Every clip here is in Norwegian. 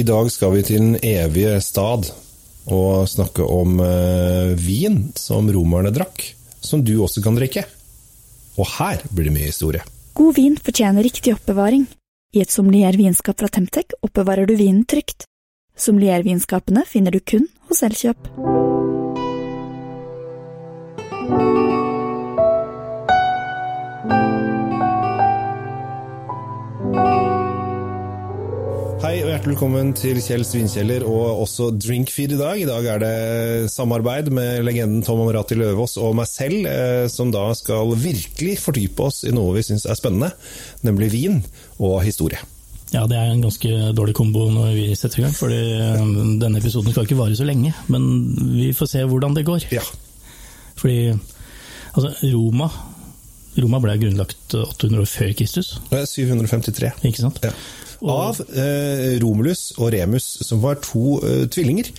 I dag skal vi til den evige stad og snakke om eh, vin som romerne drakk, som du også kan drikke. Og her blir det mye historie. God vin fortjener riktig oppbevaring. I et sommelier-vinskap fra Temtec oppbevarer du vinen trygt. Sommelier-vinskapene finner du kun hos Elkjøp. Hjertelig velkommen til Kjell Svinkjeller og også Drinkfeed i dag. I dag er det samarbeid med legenden Tom Amrati Løvaas og meg selv, eh, som da skal virkelig fordype oss i noe vi syns er spennende, nemlig vin og historie. Ja, det er en ganske dårlig kombo når vi setter i gang, fordi denne episoden skal ikke vare så lenge. Men vi får se hvordan det går. Ja. Fordi altså, Roma Roma ble grunnlagt 800 år før Kristus. Det er 753. Ikke sant? Ja. Av eh, Romulus og Remus, som var to eh, tvillinger,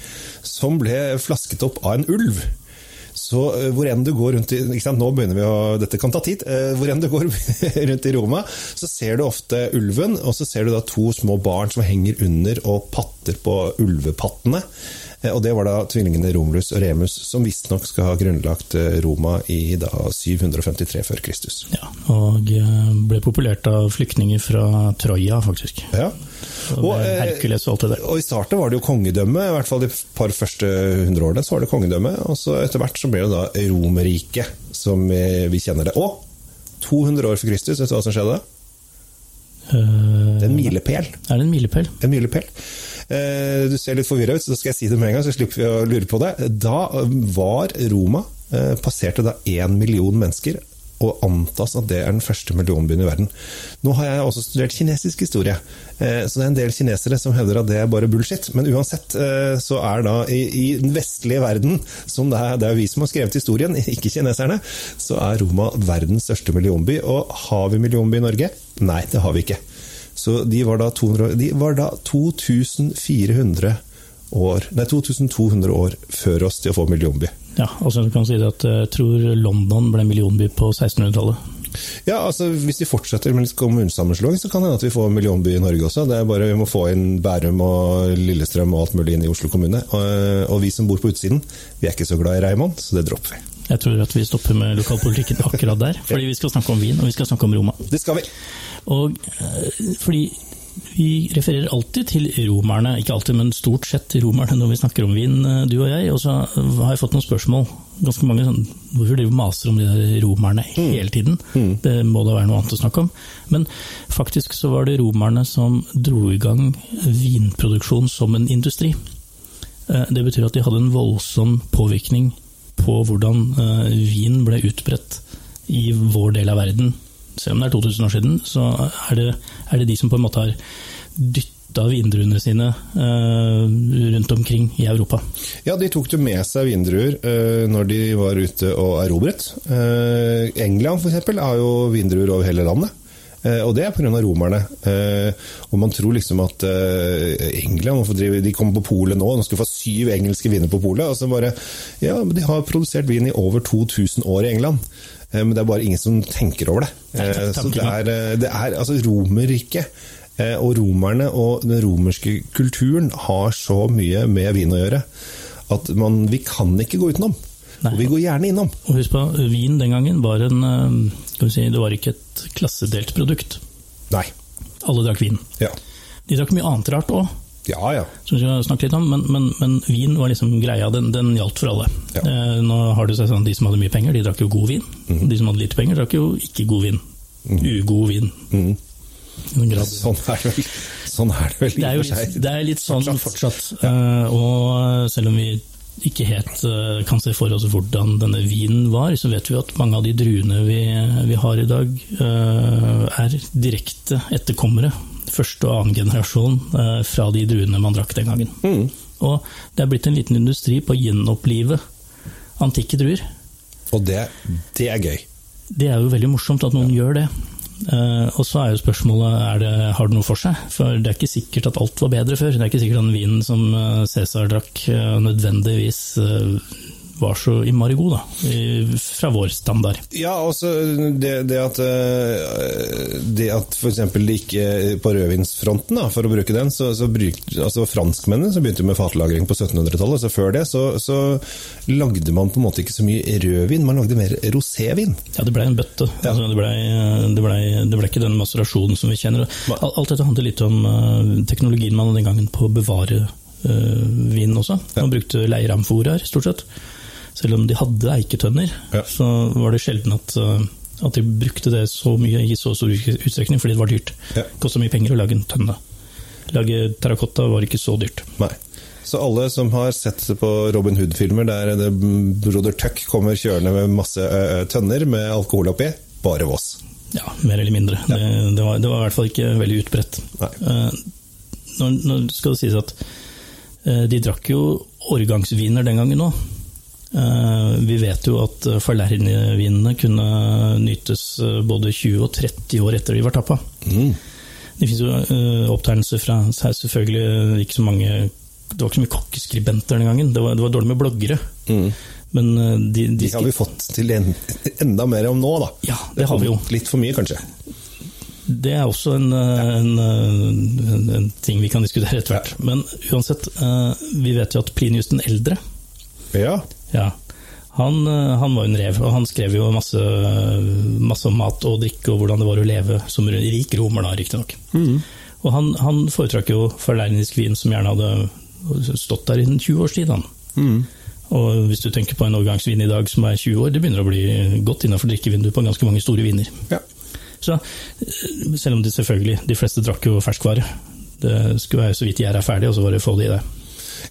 som ble flasket opp av en ulv. Så eh, hvor enn du går rundt i? Nå begynner vi å, Dette kan ta tid. Eh, hvor enn du går rundt i Roma, så ser du ofte ulven, og så ser du da to små barn som henger under og patter på ulvepattene. Eh, og det var da tvillingene Romulus og Remus, som visstnok skal ha grunnlagt eh, Roma i da 753 før Kristus. Ja, og eh, ble populert av flyktninger fra Troja, faktisk. Ja. Og, Herkules og alt det der. Og I starten var det jo kongedømme, i hvert fall de par første hundre årene. så var det kongedømme, Og så etter hvert så ble det da Romerriket, som vi, vi kjenner det. Og 200 år før Kristus, vet du hva som skjedde? Uh, Det er en milepæl. er det en milepæl? En milepæl. Eh, Du ser litt forvirra ut, så skal jeg si det med en gang, så slipper vi å lure på det. Da var Roma eh, Passerte da én million mennesker, og antas at det er den første millionbyen i verden. Nå har jeg også studert kinesisk historie, eh, så det er en del kinesere som hevder at det er bare bullshit. Men uansett så er da i den vestlige verden, som det er, det er vi som har skrevet historien, ikke kineserne, så er Roma verdens største millionby. Og har vi millionby i Norge? Nei, det har vi ikke. Så de var da, 200, de var da 2400 år, nei 2200 år før oss til å få millionby. Ja, altså du kan si det at jeg tror London ble millionby på 1600-tallet. Ja, altså Hvis vi fortsetter med litt kommunesammenslåing, så kan det hende at vi får millionby i Norge også. Det er bare Vi må få inn Bærum og Lillestrøm og alt mulig inn i Oslo kommune. Og, og vi som bor på utsiden, vi er ikke så glad i Reimond, så det dropper vi. Jeg tror at vi stopper med lokalpolitikken akkurat der, fordi vi skal snakke om vin, og vi skal snakke om Roma. Det skal vi. Og eh, fordi vi refererer alltid til romerne, ikke alltid, men stort sett til romerne når vi snakker om vin, eh, du og jeg. Og så har jeg fått noen spørsmål. Ganske mange sånn Hvorfor driver maser om de der romerne hele tiden? Det må da være noe annet å snakke om. Men faktisk så var det romerne som dro i gang vinproduksjon som en industri. Eh, Det betyr at de hadde en voldsom påvirkning på hvordan eh, vin ble utbredt i vår del av verden. Selv om det er 2000 år siden, så er det, er det de som på en måte har dytta vindruene sine uh, rundt omkring i Europa. Ja, de tok jo med seg vindruer uh, når de var ute og erobret. Uh, England eksempel har jo vindruer over hele landet. Eh, og det er pga. romerne. Eh, og man tror liksom at eh, England driver, De kommer på polet nå, nå skal vi få syv engelske viner på polet. Og så bare Ja, men de har produsert vin i over 2000 år i England. Men det er bare ingen som tenker over det. Så det er, det er altså Romerriket og romerne og den romerske kulturen har så mye med vin å gjøre at man, vi kan ikke gå utenom. Nei. Og vi går gjerne innom. Og husk på, vin den gangen var en eh, skal vi si, Det var ikke et klassedelt produkt. Nei. Alle drakk vin. Ja. De drakk mye annet rart òg, Ja, ja. som vi skal snakke litt om, men, men, men vin var liksom greia. Den, den gjaldt for alle. Ja. Eh, nå har det seg sånn, De som hadde mye penger, de drakk jo god vin. Mhm. De som hadde lite penger, drakk jo ikke god vin. Ugod vin. Mm. Grad. Sånn er vel, sånn er det vel i og for seg. det er litt sånn Fortsatt. fortsatt. Eh, og selv om vi ikke helt eh, kan se for oss hvordan denne vinen var, så vet vi at mange av de druene vi, vi har i dag, eh, er direkte etterkommere, første og annen generasjon, eh, fra de druene man drakk den gangen. Mm. Og det er blitt en liten industri på å gjenopplive antikke druer. Og det, det er gøy. Det er jo veldig morsomt at noen gjør det. Eh, og så er jo spørsmålet er det, har det noe for seg. For det er ikke sikkert at alt var bedre før. Det er ikke sikkert at den vinen som eh, Cæsar drakk, eh, nødvendigvis var så innmari god, da, fra vår standard. Ja, altså det, det at eh, Det at f.eks. det ikke på rødvinsfronten, da, for å bruke den, så, så bruk, altså franskmennene som begynte med fatlagring på 1700-tallet, så før det så, så lagde man på en måte ikke så mye rødvin, man lagde mer rosévin. Ja, det blei en bøtte. Altså, det blei det ble, ble ikke den maserasjonen som vi kjenner. Alt, dette handler litt om eh, teknologien man hadde den gangen på å bevare vin også. Man brukte leiramforaer, stort sett. Selv om de hadde eiketønner, Ja. så var det sjelden at, eh, at de brukte det så mye i så stor utstrekning, fordi det var dyrt. Ja. Kosta mye penger å lage en tønne. Lage terrakotta var ikke så dyrt. Nei. Så alle som har sett på Robin Hood-filmer der broder Tuck kommer kjørende med masse eh, tønner med alkohol oppi, bare Voss. Ja, mer eller mindre. Det, det, var, det var i hvert fall ikke veldig utbredt. Eh, nå, nå skal det sies at eh, de drakk jo årgangsviner den gangen òg. Vi vet jo at uh, Falernvinene kunne nytes eh, både 20 og 30 år etter de var tappa. Mm. Det finnes jo eh, opptegnelser fra selvfølgelig ikke så mange Det var ikke så mye kokkeskribenter den gangen. Det var, det var dårlig med bloggere. Men eh, de, de, De har vi fått til en, enda mer om nå, da. Ja, det har vi jo. Litt for mye, kanskje. Det er også en, eh, en, eh, en, ting vi kan diskutere etter hvert. Men uansett, eh, vi vet jo at Plinius den eldre, Ja. Ja, han, eh, han var en rev, og han skrev jo masse, masse om mat og drikke og hvordan det var å leve som rik romer, da, riktignok. Og han, han foretrakk jo falernisk vin som gjerne hadde stått der i en 20 års tid. Han. Og hvis du tenker på en årgangsvin i dag som er 20 år, det begynner å bli godt innafor drikkevinduet på ganske mange store viner. ja. Så eh, selv om de selvfølgelig, de fleste drakk jo ferskvare. Det skulle være så vidt gjæra er ferdig, og så var det få det i det.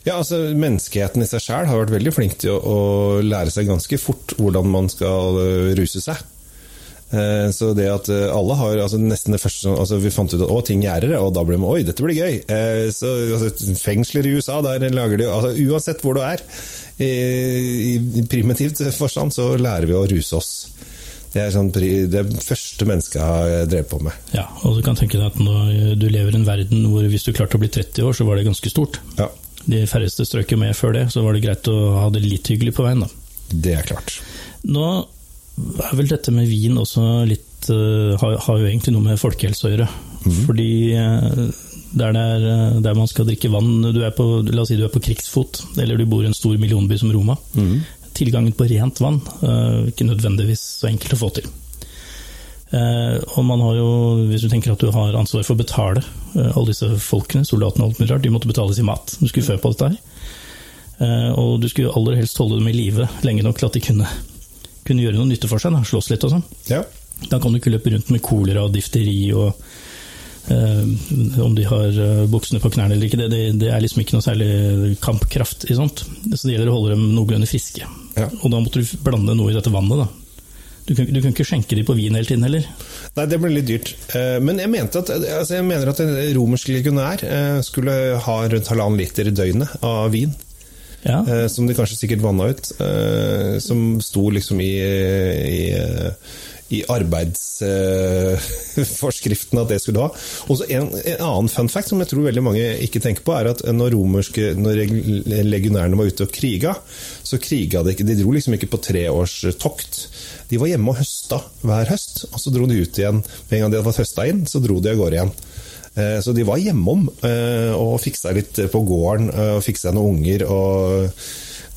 Ja, altså Menneskeheten i seg sjøl har vært veldig flink til å, å lære seg ganske fort hvordan man skal øh, ruse seg. Eh, Så det at øh, alle har altså nesten det første altså Vi fant ut at å, ting det, og da ble vi oi, dette blir gøy. Eh, Så altså, Fengsler i USA, der lager de altså, Uansett hvor du er, i, i primitivt forstand, så lærer vi å ruse oss. Det er sånn, det første mennesket har drevet på med. Ja, og du kan tenke deg at når du lever i en verden hvor hvis du klarte å bli 30 år, så var det ganske stort. Ja, De færreste strøk med før det, så var det greit å ha det litt hyggelig på veien, da. det er klart. Nå er vel dette med vin også litt eh, har, har jo egentlig noe med folkehelse å gjøre. Fordi eh, der, det er, eh, der man skal drikke vann du er på, La oss si du er på krigsfot, eller du bor i en stor millionby som Roma. Tilgangen på rent vann er ikke nødvendigvis så enkelt å få til. Eh, og man har jo, hvis du tenker at du har ansvar for å betale eh, alle disse folkene, soldatene og alt mulig rart, de måtte betales i mat. Du skulle fø på dette her. Eh, og du skulle aller helst holde dem i live lenge nok til at de kunne, kunne gjøre noe nytte for seg, da, slåss litt og sånn. Ja. Da kan du ikke løpe rundt med kolera og difteri og eh, om de har buksene på knærne eller ikke. Det, det, det er liksom ikke noe særlig kampkraft i sånt. Så det gjelder å holde dem noenlunde friske. Ja. Og da måtte du blande noe i dette vannet, da. Du kan, du kan ikke skjenke de på vin hele tiden heller. Nei, det ble litt dyrt. Eh, Men jeg, at, altså jeg mener at en romersk legionær eh, skulle ha rundt halvannen liter i døgnet av vin. Ja. eh, Som de kanskje sikkert vanna ut. Som sto liksom i, i, i arbeidsforskriften at det skulle ha. Og så en, en annen fun fact som jeg tror veldig mange ikke tenker på, er at når romerske når legionærene var ute og kriga, så kriga de ikke De dro liksom ikke på treårstokt. De var hjemme og høsta hver høst, og så dro de ut igjen. Med en gang de hadde fått høsta inn, så dro de av gårde igjen. Eh, Så de var hjemom eh, og fiksa litt på gården, eh, og fiksa noen unger. og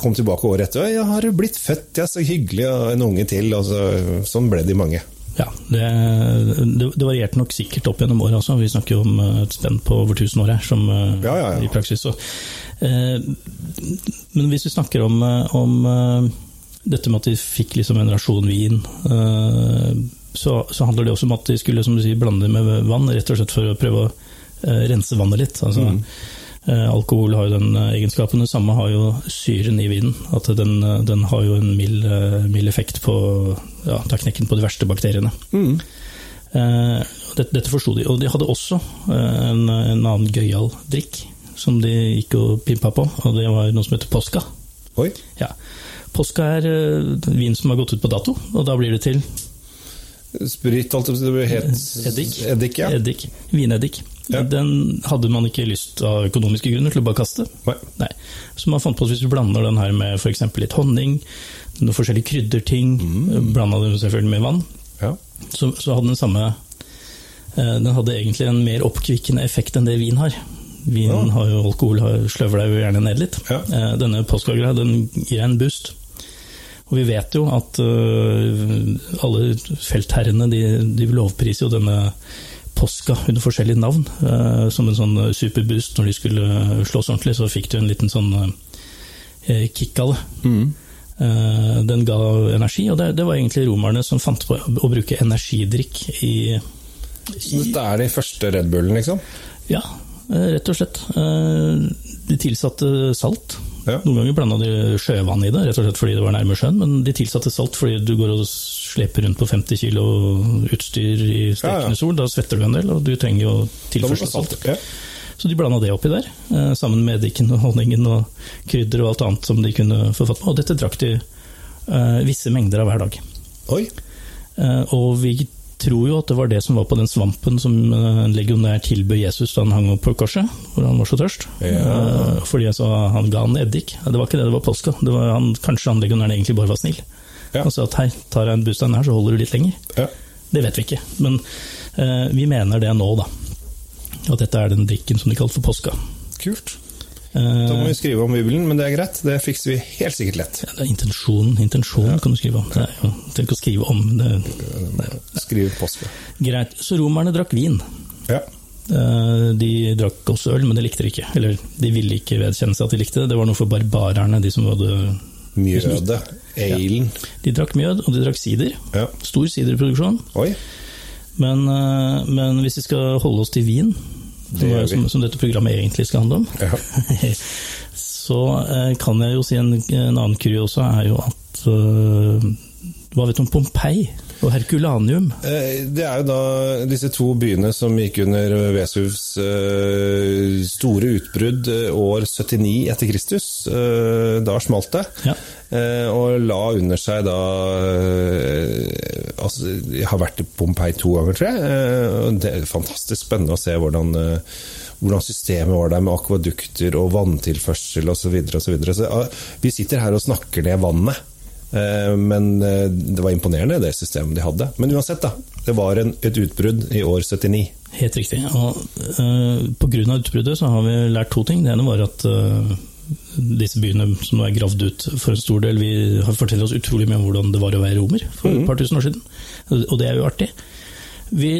kom tilbake året etter. 'Jeg 'Har blitt født? Ja, så hyggelig.' Og en unge til. Og så, sånn ble de mange. Ja, det, det, det varierte nok sikkert opp gjennom året også. Vi snakker jo om et spenn på over 1000 år her, som Ja, ja, ja. i praksis. Så, eh, men hvis vi snakker om, om dette med at de fikk liksom en rasjon vin, eh, så, så handler det også om at de skulle som du sier, blande det med vann, rett og slett for å prøve å eh, rense vannet litt. Altså, mm. alkohol har jo den eh, egenskapen, det samme har jo syren i vinen. At den, eh, den har jo en mild, eh, mild effekt på ja, tar knekken på de verste bakteriene. Mm. dette, dette forsto de. Og de hadde også eh, en, en annen gøyal drikk som de gikk og pimpa på, og det var noe som heter posca. Oi. Ja. Posca er eh, vin som har gått ut på dato, og da blir det til Sprit, alt det blir helt eddik. eddik ja. Eddik. Vineddik. Ja. Den hadde man ikke lyst av økonomiske grunner til å bare kaste. Nei. Nei. Så man fant på at hvis vi blander den her med f.eks. litt honning, noen forskjellige krydderting, Mm. blanda den selvfølgelig med vann, Ja. så, så hadde den samme eh, Den hadde egentlig en mer oppkvikkende effekt enn det vin har. Vin Ja. har jo alkohol, har- sløver deg jo gjerne ned litt. Eh, Denne påskegreia, den gir en boost. Og vi vet jo at øh, alle feltherrene de, de lovpriser jo denne poska under forskjellige navn. øh, som en sånn superboost når de skulle slåss ordentlig, så fikk du en liten sånn øh, kick av det. Mm. Den ga energi, og det, det var egentlig romerne som fant på å bruke energidrikk i Så dette er de første Red Bullen, liksom? Ja, rett og slett. De tilsatte salt. Ja. Noen ganger blanda de sjøvann i det, rett og slett fordi det var nærme sjøen, men de tilsatte salt fordi du går og sleper rundt på 50 kilo utstyr i stekende sol. Da svetter du en del, og du trenger jo tilførsel av salt. Ja. Så de blanda det oppi der, eh, sammen med eddiken og honningen og krydder og alt annet som de kunne få fatt på. Og dette drakk de eh, visse mengder av hver dag. Oi. Eh, og vi tror jo at det var det som var på den svampen som eh, en legionær tilbød Jesus da han hang opp på korset, hvor han var så tørst. Ja. Eh, fordi sa han ga han eddik. Det var ikke det, det var påska. Det var han, kanskje han legionæren egentlig bare var snill. Ja. Han sa at hei, tar jeg en bustein her, så holder du litt lenger. Ja. Det vet vi ikke, men eh, vi mener det nå, da. At dette er den drikken som de kalte for påska. Kult. Eh, Da må vi skrive om Bibelen, men det er greit. Det fikser vi helt sikkert lett. ja, det er intensjonen, intensjonen kan du skrive om. Det er jo, tenk å skrive om det. Skriv påske. Greit. Så romerne drakk vin. Ja. Eh, De drakk også øl, men det likte de ikke. Eller de ville ikke vedkjenne seg at de likte det. Det var noe for barbarerne, de som hadde Mjødet. Eilen. De drakk mjød, og de drakk sider. Ja. Stor siderproduksjon. Oi. Men, eh, men hvis vi skal holde oss til vin, Det som, som, som dette programmet egentlig skal handle om, Ja. så eh, kan jeg jo si en, en annen kuriosa er jo at eh, Hva vet du om Pompeii og Herculaneum? Eh, Det er jo da disse to byene som gikk under Vesuvs eh, store utbrudd eh, år 79 etter Kristus. Da smalt det. Ja. Eh, Og la under seg da eh, altså, Jeg har vært i Pompeii to ganger, tror jeg. eh, Det er fantastisk spennende å se hvordan, hvordan systemet var der med akvadukter og vanntilførsel osv. Så Vi sitter her og snakker ned vannet. Men det var imponerende, det systemet de hadde. Men uansett, da. Det var en, et utbrudd i år 79. Helt riktig. Og uh, Pga. utbruddet så har vi lært to ting. Det ene var at eh, disse byene som nå er gravd ut for en stor del, vi forteller oss utrolig mye om hvordan det var å være romer for et par tusen år siden. Og det er jo artig. Vi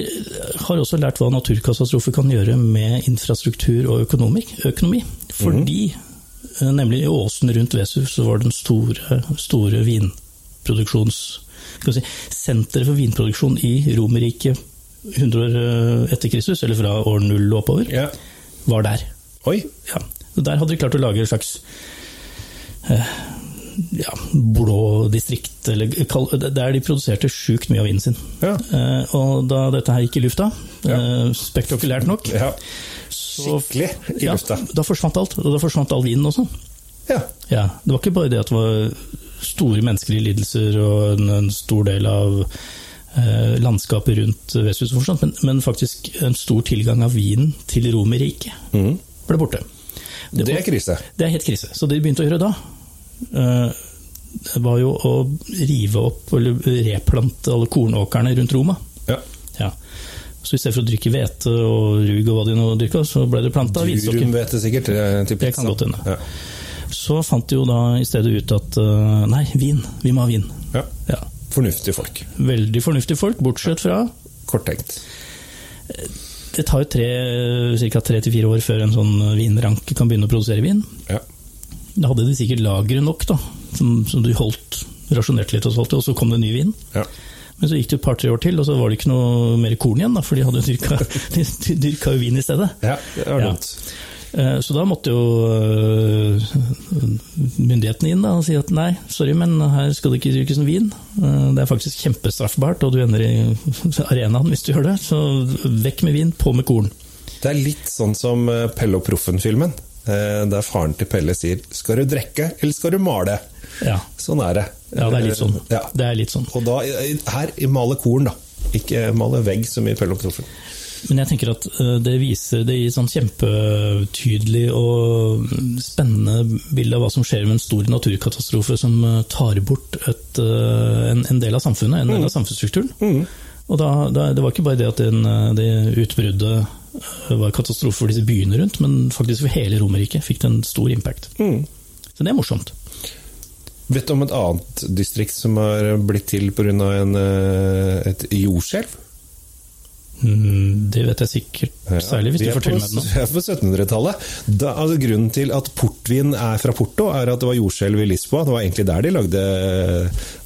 har også lært hva naturkatastrofer kan gjøre med infrastruktur og økonomi. økonomi. Fordi eh, nemlig i åsen rundt Vesuv så var den store, store vinproduksjons... Si, senteret for vinproduksjon i Romerriket 100 år eh, etter Kristus, eller fra år null og oppover, Ja. var der. Oi! Ja. Der hadde de klart å lage et slags eh, ja, blå distrikt, eller der de produserte sjukt mye av vinen sin. Ja. Eh, og da dette her gikk i lufta, eh, spektakulært nok, ja. Skikkelig i ja, lufta. da forsvant alt. Og da forsvant all vinen også. Ja. Ja, det var ikke bare det at det var store menneskelige lidelser og en, en stor del av eh, landskapet rundt Vesthus som men, men faktisk en stor tilgang av vinen til Romerriket mm. ble borte. Det er krise. Det er helt krise. Så det de begynte å gjøre da, eh, det var jo å rive opp eller replante alle kornåkrene rundt Roma. Ja. Ja. Så i stedet for å dyrke hvete og rug og hva de nå dyrka, så ble det planta vinstokker. Durum sikkert. til pizza. Det kan godt hende. Ja. Så fant de jo da i stedet ut at eh, nei, vin. Vi må ha vin. ja. Ja. Fornuftige folk. Veldig fornuftige folk, bortsett fra Korttenkt. Det tar jo ca. tre til fire år før en sånn vinranke kan begynne å produsere vin. Ja. Da hadde de sikkert lagre nok, da, som, som du holdt rasjonerte litt og solgte, og så kom det ny vin. ja. Men så gikk det et par-tre år til, og så var det ikke noe mer korn igjen, da, for de hadde dyrka, de dyrka jo vin i stedet. ja det var Ja. dumt. Eh, Så da måtte jo øh, myndighetene inn da, og si at nei, sorry, men her skal det ikke dyrkes noe vin. Eh, Det er faktisk kjempestraffbart, og du ender i arenaen hvis du gjør det. Så vekk med vin, på med korn. Det er litt sånn som eh, Pelle og Proffen-filmen. eh, Der faren til Pelle sier 'skal du drikke, eller skal du male'? Ja, Sånn er det. ja det er litt sånn. Ja. Det er litt sånn. Og da, eh, her i male korn, da. Ikke male vegg som i Pelle og Proffen. Men jeg tenker at eh, det viser det gir sånn kjempetydelig og spennende bilde av hva som skjer med en stor naturkatastrofe som eh, tar bort et, eh, en, en, del av samfunnet, en del av mm. samfunnsstrukturen. Mm. Og da, da, Det var ikke bare det at den, det utbruddet var katastrofe for disse byene rundt, men faktisk for hele Romerriket fikk det en stor impact. Mm. Så det er morsomt. Vet du om et annet distrikt som har blitt til pga. et jordskjelv? Mm, det vet jeg sikkert, særlig hvis du forteller meg det nå. Vi er på 1700-tallet. Altså, grunnen til at portvin er fra Porto, er at det var jordskjelv i Lisboa. Det var egentlig der de lagde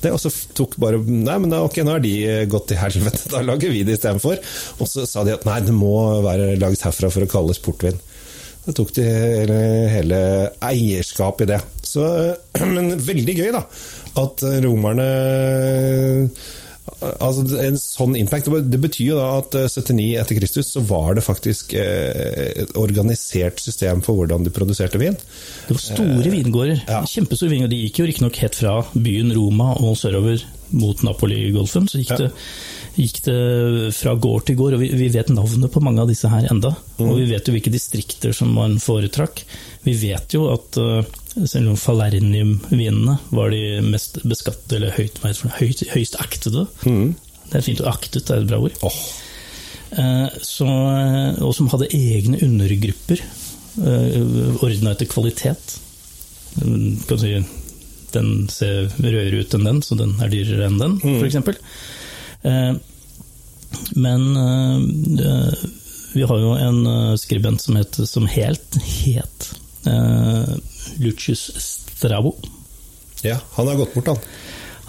det. Og så tok bare Nei, men da, ok, nå har de gått til helvete, da lager vi det istedenfor. Og så sa de at nei, det må være laget herfra for å kalles portvin. Så tok de hele, hele eierskap i det. Så, men veldig gøy, da. At romerne Altså, en sånn impact, Det betyr jo da at 79 eh, etter Kristus så var det faktisk eh, et organisert system for hvordan de produserte vin. Det var store eh, vingårder. Ja. Kjempestore vingårder. De gikk jo riktignok helt fra byen Roma og sørover mot Napoli-golfen. Så gikk, ja. det, gikk, det, fra gård til gård, og vi, vi, vet navnet på mange av disse her enda. Mm. Og vi vet jo hvilke distrikter som man foretrakk. Vi vet jo at selv om Falernium-vinene var de mest beskattede, eller høyt, høyt, høyst aktede. Mm. Det er fint å aktet, det er et bra ord. Oh. Så, og som hadde egne undergrupper, eh, ordna etter kvalitet. Kan si, den ser rødere ut enn den, så den er dyrere enn den, mm. f.eks. Eh, men vi har jo en skribent som, het, som helt het Lucius Strabo. Ja, han har gått bort, han.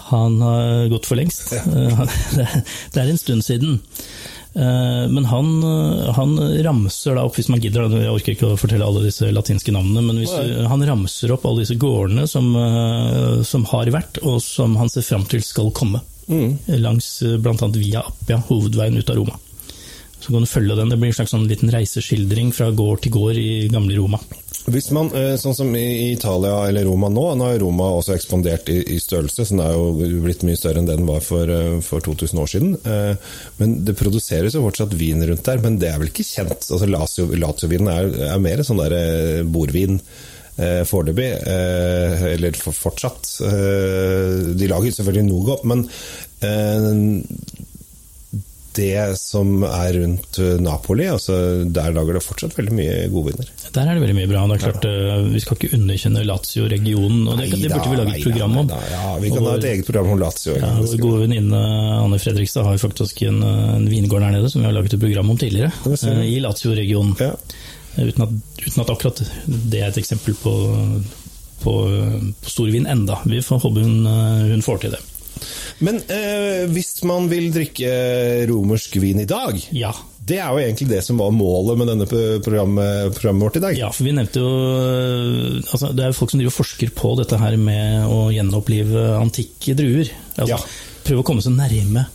Han har gått for lengst. Ja. det er en stund siden. Eh, men han, han, ramser da opp, hvis man gidder, jeg orker ikke å fortelle alle disse latinske navnene, men hvis, han ramser opp alle disse gårdene som, eh, som, har vært, og som han ser fram til skal komme. Mm. Langs eh, bl.a. Via Appia, hovedveien ut av Roma. Så kan du følge den. Det blir en slags sånn liten reiseskildring fra gård til gård i gamle Roma. Hvis man, eh, sånn som i Italia eller Roma nå, nå har Roma også ekspandert i, i størrelse, så den er jo blitt mye større enn den var for, eh, for 2000 år siden. Eh, men det produseres jo fortsatt vin rundt der, men det er vel ikke kjent? Altså Lazio-vinen er, er, mer sånn der bordvin foreløpig, eller fortsatt. De lager selvfølgelig noe godt, men det som er rundt eh, Napoli, altså der lager det fortsatt veldig mye godviner. Der er det veldig mye bra. Det er klart, ja. Eh, vi skal ikke underkjenne Lazio-regionen. og det, det, burde vi lage et program om. Ja, Vi kan og, ha et eget program om Lazio. Ja, Vår gode venninne Anne Fredrikstad har faktisk en, en vingård der nede som vi har laget et program om tidligere. Eh, I Lazio-regionen. Ja. Uten, uten, at akkurat det er et eksempel på, på, på storvin enda. Vi får håpe hun, hun får til det. Men eh, hvis man vil drikke romersk vin i dag ja. Det er jo egentlig det som var målet med denne programmet, programmet vårt i dag. Ja, for vi nevnte jo altså, Det er jo folk som driver forsker på dette her med å gjenopplive antikke druer. Altså, ja. Prøve å komme så nærme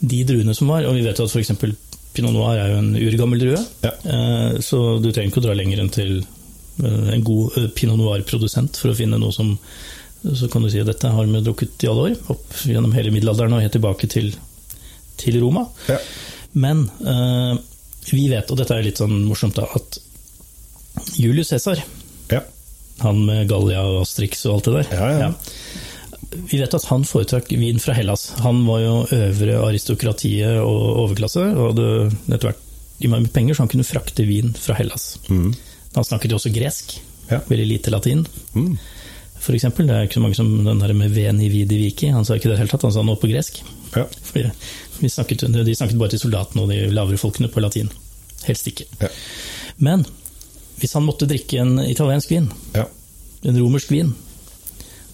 de druene som var. Og vi vet jo at f.eks. Pinot Noir er jo en urgammel drue. Ja. Eh, så du trenger ikke å dra lenger enn til eh, en god eh, Pinot Noir-produsent for å finne noe som så kan du si at dette har vi drukket i alle år, opp gjennom hele middelalderen og helt tilbake til, til Roma. Ja. Men eh, vi vet, og dette er litt sånn morsomt, da, at Julius Cæsar, ja. han med Gallia og Astrix og alt det der ja, Vi vet at han foretrakk vin fra Hellas. Han var jo øvre aristokratiet og overklasse, og hadde etter hvert mye penger, så han kunne frakte vin fra Hellas. Mm. Han snakket jo også gresk, veldig lite latin. Mm for eksempel. Det er ikke så mange som den der med veni vidi viki. Han sa ikke det i det hele tatt, han sa noe på gresk. Ja. Snakket, de snakket bare til soldatene og de lavere folkene på latin. Helst ikke. Ja. Men hvis han måtte drikke en italiensk vin, ja. en romersk vin,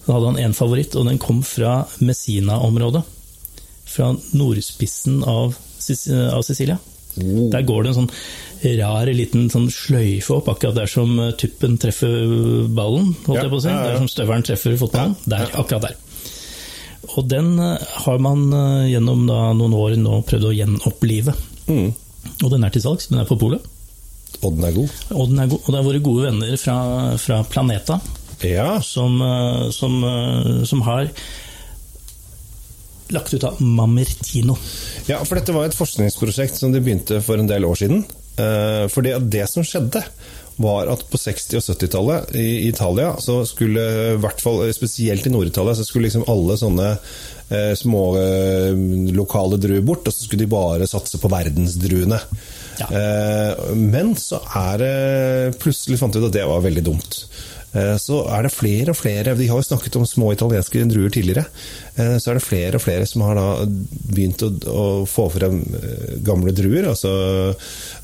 så hadde han én favoritt, og den kom fra Messina-området. Fra nordspissen av, av Sicilia. Mm. Der går det en sånn rar liten sånn sløyfe opp, akkurat der som eh, tuppen treffer ballen. holdt ja, jeg på å si. Ja, ja. Der som støvelen treffer fotballen. Der, akkurat der. Og den eh, har man eh, gjennom da, noen år nå prøvd å gjenopplive. Mm. Og den er til salgs. Den er på polet. Og den er god. Og den er god. Og det er våre gode venner fra, fra Planeta ja. som, som, som har lagt ut av Mamertino. Ja, for dette var et forskningsprosjekt som de begynte for en del år siden. Eh, For det, det som skjedde, var at på 60- og 70-tallet i Italia, så skulle i hvert fall spesielt i Nord-Italia, så skulle liksom alle sånne eh, små eh, lokale druer bort, og så skulle de bare satse på verdensdruene. Ja. Eh, men så er det Plutselig fant vi ut at det var veldig dumt. Eh, Så er det flere og flere De har jo snakket om små italienske druer tidligere. Eh, Så er det flere og flere som har da begynt å, å få frem eh, gamle druer. Altså,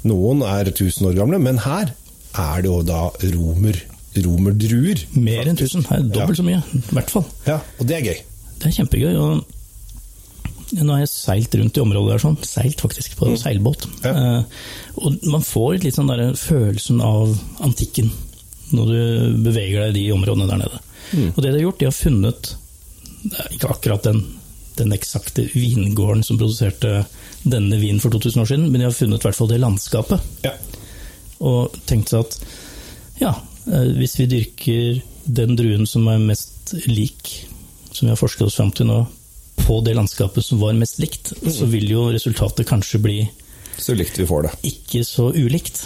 noen er 1000 år gamle, men her er det jo da romer, romerdruer. Mer enn 1000, Her, er dobbelt så mye, i hvert fall. Ja, og det er gøy. Det er kjempegøy. og Nå har jeg seilt rundt i området der, sånn. seilt faktisk på seilbåt. Ja. Eh, og man får litt sånn der følelsen av antikken når du beveger deg i de områdene der nede. Og det de har gjort, de har funnet ikke akkurat den, den eksakte vingården som produserte denne vinen for 2000 år siden, men de har funnet i hvert fall det landskapet Ja. og tenkt seg at ja, eh, hvis vi dyrker den druen som er mest lik, som vi har forsket oss fram til nå, på det landskapet som var mest likt, så vil jo resultatet kanskje bli Så likt vi får det. ikke så ulikt.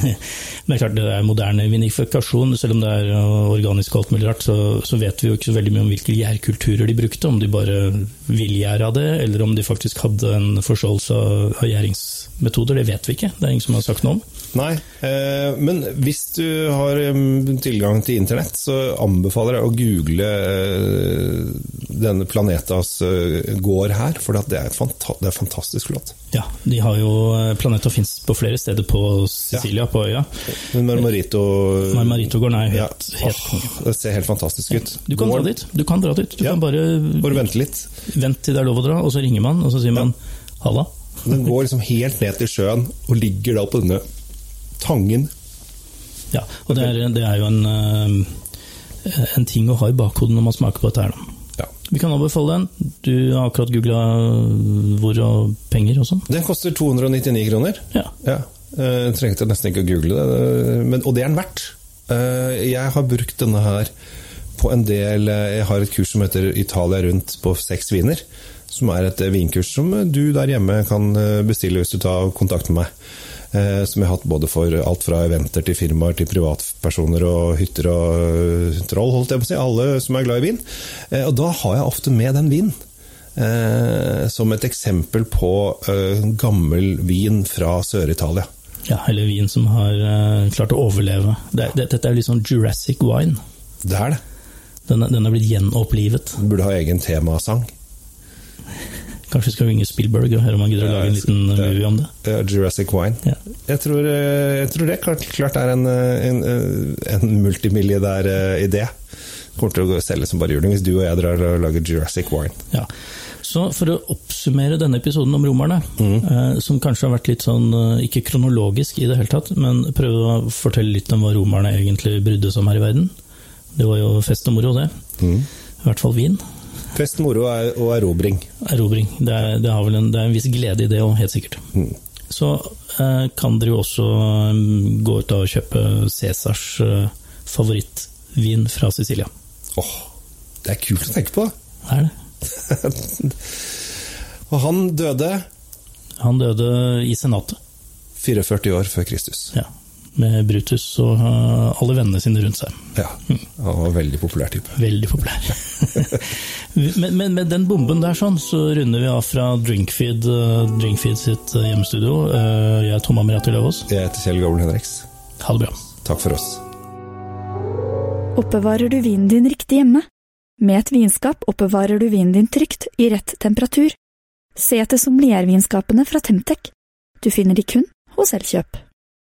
Men det er klart det er moderne vinifikasjon, selv om det er organisk og alt mulig rart, så, så vet vi jo ikke så veldig mye om hvilke gjærkulturer de brukte, om de bare villgjæra det, eller om de faktisk hadde en forståelse av, gjæringsmetoder, det vet vi ikke. Det er ingen som har sagt noe om. Nei, eh, men hvis du har tilgang til internett, så anbefaler jeg å google eh, denne Planetas eh, gård her, for det er, det er fantastisk flott. Ja, de har jo eh, Planeta fins på flere steder på Sicilia, på øya. Men Marmarito Marmarito går nei, helt, ja, helt, helt konge. Det ser helt fantastisk ut. Du kan dra dit. Du kan dra dit. Du Ja. kan bare Bare vente litt. Vent til det er lov å dra, og så ringer man, og så sier man halla. Den går liksom helt ned til sjøen og ligger da på denne tangen. Ja, og det er, det er jo en, eh, en ting å ha i bakhodet når man smaker på dette her. da. Ja. Vi kan anbefale den. Du har akkurat googla hvor og penger og sånn. Den koster 299 kroner. Ja. Ja, eh, trengte nesten ikke å google det, eh, men, og det er den verdt. Eh, Jeg har brukt denne her på en del Jeg har et kurs som heter Italia rundt på seks viner. Som er et vinkurs som du der hjemme kan bestille hvis du tar kontakt med meg. Som jeg har hatt både for alt fra eventer til firmaer til privatpersoner og hytter og troll, holdt jeg på å si. Alle som er glad i vin. Og da har jeg ofte med den vinen. Som et eksempel på gammel vin fra Sør-Italia. Ja, eller vin som har uh, klart å overleve. Det, det, dette er litt sånn Jurassic wine. Det er det. Den, den er blitt gjenopplivet. Du burde ha egen temasang. Kanskje vi skal ringe Spielberg og høre om han gidder å lage en liten movie om det. Jurassic Wine. Ja. Jeg, tror, eh, jeg tror det klart, klart er en, eh, en, en multimilliardær idé. Kommer til å selge som bare juling hvis du og jeg drar og lager Jurassic Wine. Ja. Så for å oppsummere denne episoden om romerne, eh, som kanskje har vært litt sånn, eh, ikke kronologisk i det hele tatt, men prøve å fortelle litt om hva romerne egentlig brydde seg om her i verden. Det var jo fest og moro, det. I hvert fall vin. Fest, moro er- og erobring. Erobring. Det er, det har vel en, det er en viss glede i det òg, helt sikkert. Så eh, kan dere jo også eh, gå ut og kjøpe Cæsars eh, favorittvin fra Sicilia. Åh, det er kult å tenke på. Det er det. Og han døde Han døde i senatet. 44 år før Kristus. Ja. Med Brutus og eh, alle vennene sine rundt seg. Ja, Han var en veldig populær type. Veldig populær. men, men med den bomben der sånn, så runder vi av fra Drinkfeed, eh, Drinkfeed sitt eh, hjemmestudio. Eh, Jeg er Tom Amirato Løvaas. Jeg heter Kjell Gavlen Henriks. Ha det bra. Takk for oss. Oppbevarer du vinen din riktig hjemme? Med et vinskap oppbevarer du vinen din trygt, i rett temperatur. Se etter sommeliervinskapene fra Temtec. Du finner de kun hos Elkjøp.